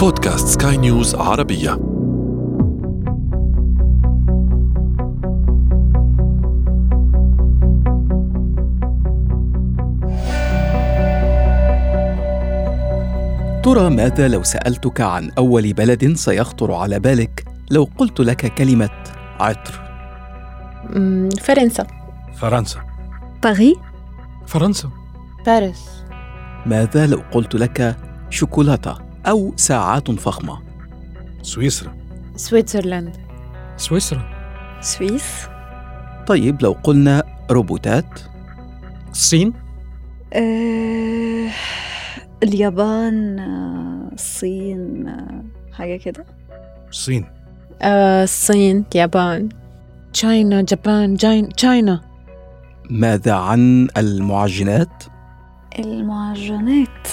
بودكاست سكاي نيوز عربية. ترى ماذا لو سألتك عن أول بلد سيخطر على بالك لو قلت لك كلمة عطر؟ فرنسا. فرنسا. باريس. فرنسا. باريس. ماذا لو قلت لك شوكولاتة؟ أو ساعات فخمة؟ سويسرا. Switzerland سويسرا. Swiss. طيب لو قلنا روبوتات؟ الصين. آه، اليابان آه، الصين آه، حاجة كده. الصين آه، الصين اليابان China Japan جاين China. ماذا عن المعجنات؟ المعجنات؟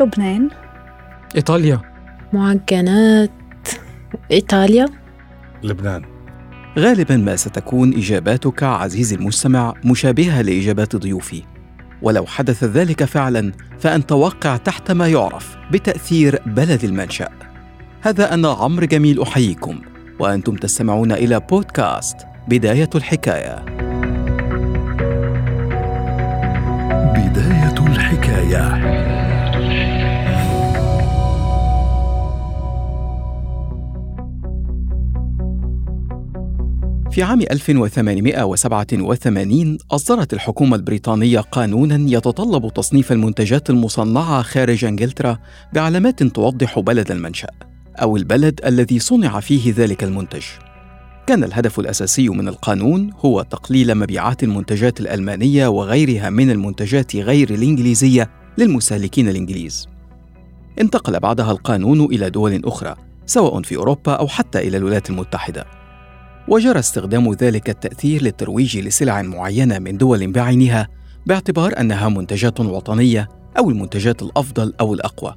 لبنان. إيطاليا. معجنات. إيطاليا. لبنان. غالبا ما ستكون إجاباتك عزيزي المستمع مشابهة لإجابات ضيوفي. ولو حدث ذلك فعلا فأنت واقع تحت ما يعرف بتأثير بلد المنشأ. هذا أنا عمرو جميل أحييكم وأنتم تستمعون إلى بودكاست بداية الحكاية. بداية الحكاية. في عام 1887 أصدرت الحكومة البريطانية قانونا يتطلب تصنيف المنتجات المصنعة خارج إنجلترا بعلامات توضح بلد المنشأ أو البلد الذي صنع فيه ذلك المنتج. كان الهدف الأساسي من القانون هو تقليل مبيعات المنتجات الألمانية وغيرها من المنتجات غير الإنجليزية للمستهلكين الإنجليز. انتقل بعدها القانون إلى دول أخرى سواء في أوروبا أو حتى إلى الولايات المتحدة. وجرى استخدام ذلك التأثير للترويج لسلع معينة من دول بعينها باعتبار أنها منتجات وطنية أو المنتجات الأفضل أو الأقوى.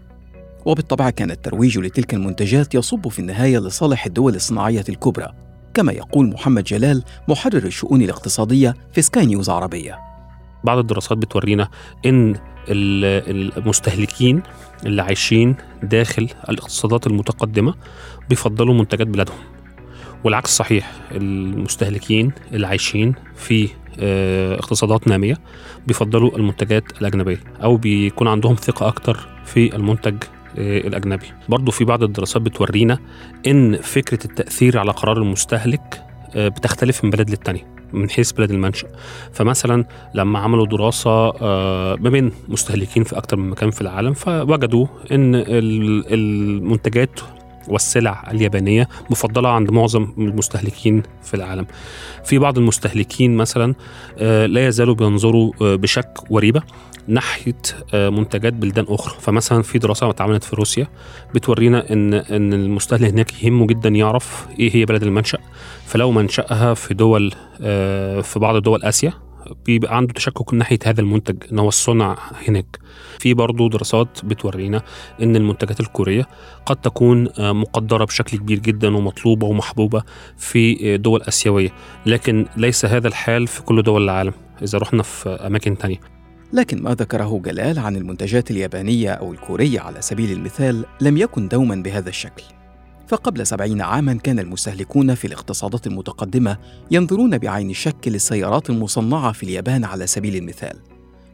وبالطبع كان الترويج لتلك المنتجات يصب في النهاية لصالح الدول الصناعية الكبرى، كما يقول محمد جلال محرر الشؤون الاقتصادية في سكاي نيوز عربية. بعض الدراسات بتورينا ال- المستهلكين اللي عايشين داخل الاقتصادات المتقدمة بيفضلوا منتجات بلادهم والعكس صحيح المستهلكين اللي عايشين في آه، اقتصادات نامية بيفضلوا المنتجات الأجنبية أو بيكون عندهم ثقة أكتر في المنتج آه، الأجنبي. برضو في بعض الدراسات بتورينا إن فكرة التأثير على قرار المستهلك آه، بتختلف من بلد للتانية من حيث بلد المنشأ. فمثلا لما عملوا دراسة ما بين مستهلكين في أكتر من مكان في العالم فوجدوا ال- المنتجات والسلع اليابانية مفضلة عند معظم المستهلكين في العالم. في بعض المستهلكين مثلا آه، لا يزالوا بينظروا آه، بشك وريبة ناحية آه، منتجات بلدان أخرى. فمثلا في دراسة اتعملت في روسيا بتورينا إن إن المستهلك هناك يهمه جدا يعرف إيه هي بلد المنشأ. فلو منشأها في دول في بعض دول آسيا بيبقى عنده تشكك ناحية هذا المنتج إن هو الصنع هناك. في برضه دراسات بتورينا إن المنتجات الكورية قد تكون آه، مقدرة بشكل كبير جدا ومطلوبة ومحبوبة في آه، دول آسيوية. لكن ليس هذا الحال في كل دول العالم إذا رحنا في أماكن تانية. لكن ما ذكره جلال عن المنتجات اليابانية أو الكورية على سبيل المثال لم يكن دوما بهذا الشكل. فقبل سبعين عاما كان المستهلكون في الاقتصادات المتقدمة ينظرون بعين الشك للسيارات المصنعة في اليابان على سبيل المثال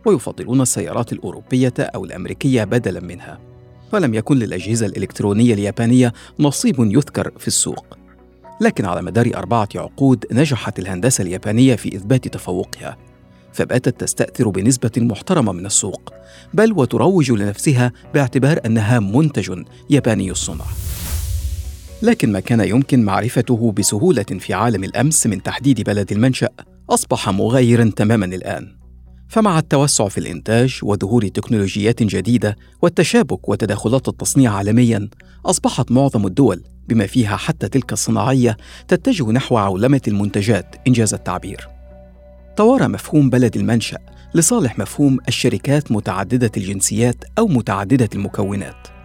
ويفضلون السيارات الأوروبية أو الأمريكية بدلا منها. فلم يكن للأجهزة الإلكترونية اليابانية نصيب يذكر في السوق. لكن على مدار أربعة عقود نجحت الهندسة اليابانية في إثبات تفوقها فباتت تستأثر بنسبة محترمة من السوق بل وتروج لنفسها باعتبار أنها منتج ياباني الصنع. لكن ما كان يمكن معرفته بسهولة في عالم الأمس من تحديد بلد المنشأ أصبح مغايرا تماما الآن. فمع التوسع في الإنتاج وظهور تكنولوجيات جديدة والتشابك وتداخلات التصنيع عالميا أصبحت معظم الدول بما فيها حتى تلك الصناعية تتجه نحو عولمة المنتجات إنجاز التعبير. توارى مفهوم بلد المنشأ لصالح مفهوم الشركات متعددة الجنسيات أو متعددة المكونات.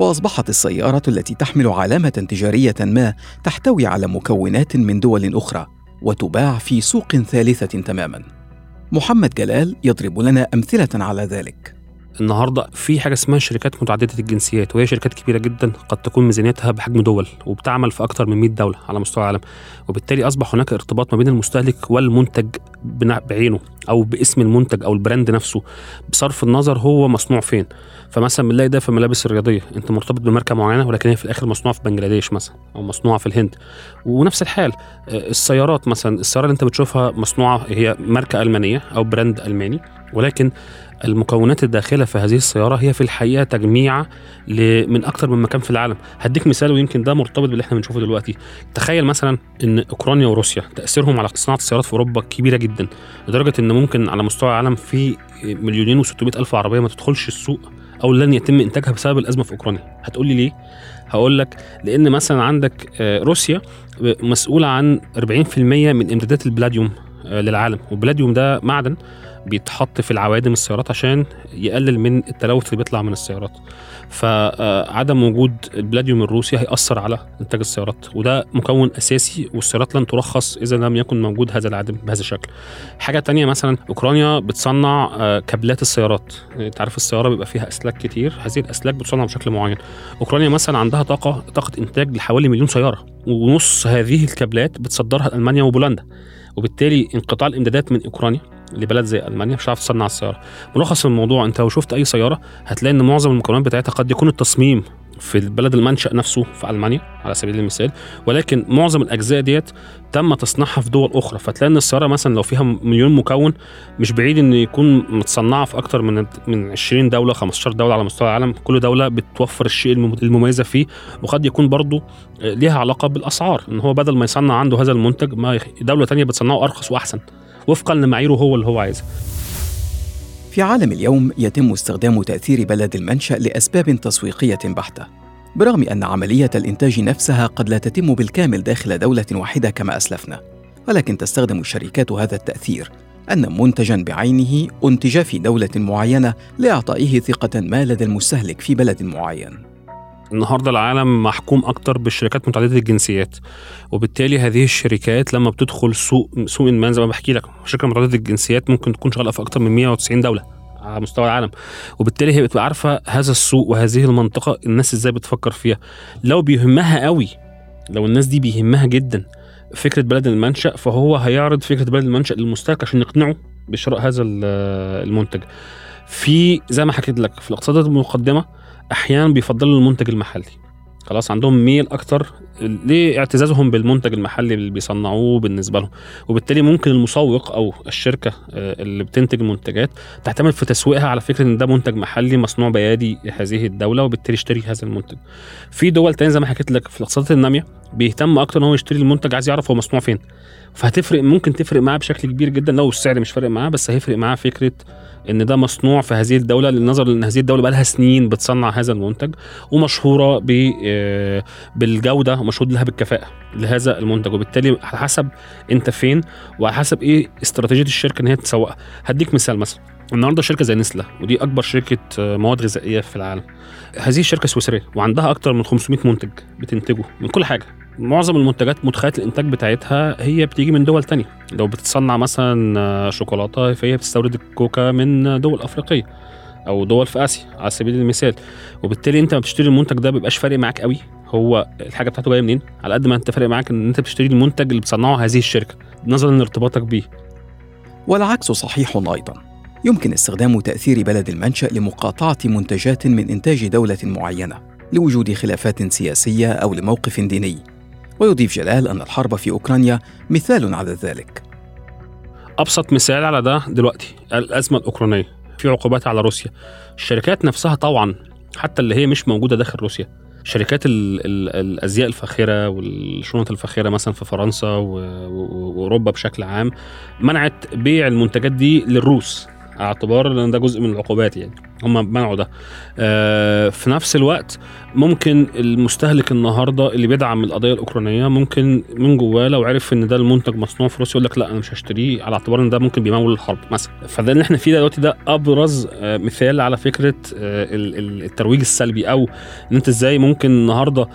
وأصبحت السيارة التي تحمل علامة تجارية ما تحتوي على مكونات من دول أخرى وتباع في سوق ثالثة تماما. محمد جلال يضرب لنا أمثلة على ذلك. النهارده في حاجة اسمها شركات متعددة الجنسيات وهي شركات كبيرة جدا قد تكون ميزانيتها بحجم دول وبتعمل في أكثر من 100 دولة على مستوى العالم. وبالتالي أصبح هناك ارتباط ما بين المستهلك والمنتج بعينه أو باسم المنتج أو البراند نفسه بصرف النظر هو مصنوع فين. فمثلا بنلاقي ده في الملابس الرياضية أنت مرتبط بماركة معينة ولكن هي في الآخر مصنوعه في بنجلاديش مثلا أو مصنوعه في الهند. ونفس الحال آه، السيارات مثلا السيارة اللي أنت بتشوفها مصنوعة هي ماركة ألمانية أو براند ألماني ولكن المكونات الداخلة في هذه السيارة هي في الحقيقة تجميع من أكتر من مكان في العالم. هديك مثال ويمكن ده مرتبط باللي إحنا بنشوفه دلوقتي. تخيل مثلا إن أوكرانيا وروسيا تأثيرهم على صناعة السيارات في أوروبا كبيرة جدا لدرجة إن ممكن على مستوى العالم في مليونين و600 ألف عربية ما تدخلش السوق أو لن يتم إنتاجها بسبب الأزمة في أوكرانيا. هتقول لي ليه؟ هقول لك لأن مثلا عندك آه، روسيا مسؤولة عن 40% من إمدادات البلاديوم. للعالم. والبلاديوم ده معدن بيتحط في العوادم السيارات عشان يقلل من التلوث اللي بيطلع من السيارات. فعدم وجود البلاديوم الروسي هيأثر على إنتاج السيارات وده مكون أساسي والسيارات لن ترخص إذا لم يكن موجود هذا العدم بهذا الشكل. حاجة تانية مثلا أوكرانيا بتصنع آه، كابلات السيارات. أنت عارف السيارة بيبقى فيها أسلاك كتير هذه الأسلاك بتصنع بشكل معين. أوكرانيا مثلا عندها طاقة طاقة إنتاج لحوالي مليون سيارة ونص هذه الكابلات بتصدرها ألمانيا وبولندا. وبالتالي انقطاع الإمدادات من أوكرانيا لبلد زي ألمانيا مش هتعرف تصنع السيارة. ملخص الموضوع أنت لو شفت أي سيارة هتلاقي إن معظم المكونات بتاعتها قد يكون التصميم في البلد المنشأ نفسه في ألمانيا على سبيل المثال. ولكن معظم الأجزاء ديت تم تصنيعها في دول أخرى. فتلاقي إن السيارة مثلا لو فيها مليون مكون مش بعيد إن يكون متصنعة في أكتر من من 20 دولة 15 دولة على مستوى العالم. كل دولة بتوفر الشيء الم- المميزة فيه. وقد يكون برضو ليها علاقة بالأسعار. إن هو بدل ما يصنع عنده هذا المنتج ما دولة تانية بتصنعه أرخص وأحسن. وفقا لمعاييره هو اللي هو عايزها في عالم اليوم يتم استخدام تأثير بلد المنشأ لأسباب تسويقية بحتة برغم أن عملية الإنتاج نفسها قد لا تتم بالكامل داخل دولة واحدة كما أسلفنا ولكن تستخدم الشركات هذا التأثير أن منتجا بعينه أنتج في دولة معينة لإعطائه ثقة ما لدى المستهلك في بلد معين. النهارده العالم محكوم أكتر بالشركات متعددة الجنسيات وبالتالي هذه الشركات لما بتدخل سوق سوق ما زي ما بحكي لك شركة متعددة الجنسيات ممكن تكون شغالة في أكتر من 190 دولة على مستوى العالم وبالتالي هي بتبقى عارفة هذا السوق وهذه المنطقة الناس إزاي بتفكر فيها. لو بيهمها قوي لو الناس دي بيهمها جدا فكرة بلد المنشأ فهو هيعرض فكرة بلد المنشأ للمستهلك عشان يقنعه بشراء هذا ال- المنتج. في زي ما حكيت لك في الاقتصادات المقدمة أحيانا بيفضلوا المنتج المحلي. خلاص عندهم ميل أكتر لاعتزازهم بالمنتج المحلي اللي بيصنعوه بالنسبة لهم. وبالتالي ممكن المسوق أو الشركة آه، اللي بتنتج المنتجات تعتمد في تسويقها على فكرة إن ده منتج محلي مصنوع بيدي هذه الدولة وبالتالي يشتري هذا المنتج. في دول تانية زي ما حكيت لك في الاقتصادات النامية بيهتم أكتر إن هو يشتري المنتج عايز يعرف هو مصنوع فين. فهتفرق ممكن تفرق معاه بشكل كبير جدا. لو السعر مش فارق معاه بس هيفرق معاه فكرة إن ده مصنوع في هذه الدولة. للنظر إن هذه الدولة بقى لها سنين بتصنع هذا المنتج ومشهورة آه، بالجودة ومشهود لها بالكفاءة لهذا المنتج. وبالتالي على حسب أنت فين وعلى حسب إيه استراتيجية الشركة إن هي تسوقها. هديك مثال مثلا. النهارده شركة زي نسله ودي أكبر شركة آه، مواد غذائية في العالم. هذه الشركة سويسرية وعندها أكتر من 500 منتج بتنتجه من كل حاجة. معظم المنتجات مدخلات الإنتاج بتاعتها هي بتيجي من دول تانية. لو بتصنع مثلا آه، شوكولاتة فهي بتستورد الكوكا من دول أفريقية أو دول في آسيا على سبيل المثال. وبالتالي أنت لما بتشتري المنتج ده بيبقاش فارق معاك قوي هو الحاجة بتاعته جاية منين. على قد ما أنت فارق معاك إن أنت بتشتري المنتج اللي بتصنعه هذه الشركة نظرا لارتباطك بيه. والعكس صحيح أيضا. يمكن استخدام تأثير بلد المنشأ لمقاطعة منتجات من إنتاج دولة معينة لوجود خلافات سياسية أو لموقف ديني. ويضيف جلال أن الحرب في أوكرانيا مثال على ذلك. أبسط مثال على ده دلوقتي الأزمة الأوكرانية في عقوبات على روسيا. الشركات نفسها طبعا حتى اللي هي مش موجودة داخل روسيا شركات ال ال الأزياء الفاخرة والشنط الفاخرة مثلا في فرنسا وأوروبا بشكل عام منعت بيع المنتجات دي للروس. اعتبار ان ده جزء من العقوبات يعني هم منعوا ده. آه في نفس الوقت ممكن المستهلك النهارده اللي بيدعم القضية الأوكرانية ممكن من جواه لو عرف إن ده المنتج مصنوع في روسيا يقول لك لا أنا مش هشتريه على اعتبار إن ده ممكن بيمول الحرب مثلا. فده اللي إحنا فيه دلوقتي ده أبرز آه مثال على فكرة آه ال- ال- الترويج السلبي أو إن أنت إزاي ممكن النهارده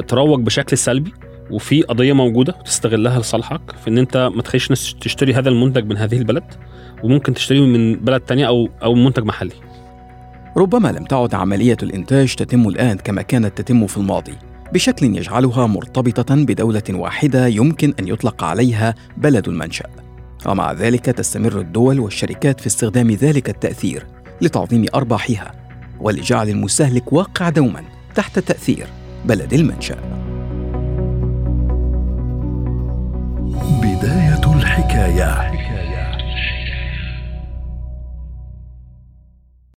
تروج بشكل سلبي وفي قضية موجودة تستغلها لصالحك في إن أنت ما تخليش ناس تشتري هذا المنتج من هذه البلد وممكن تشتريه من بلد تانية أو أو منتج محلي. ربما لم تعد عملية الإنتاج تتم الآن كما كانت تتم في الماضي بشكل يجعلها مرتبطة بدولة واحدة يمكن أن يطلق عليها بلد المنشأ. ومع ذلك تستمر الدول والشركات في استخدام ذلك التأثير لتعظيم أرباحها ولجعل المستهلك واقع دوما تحت تأثير بلد المنشأ. بداية الحكاية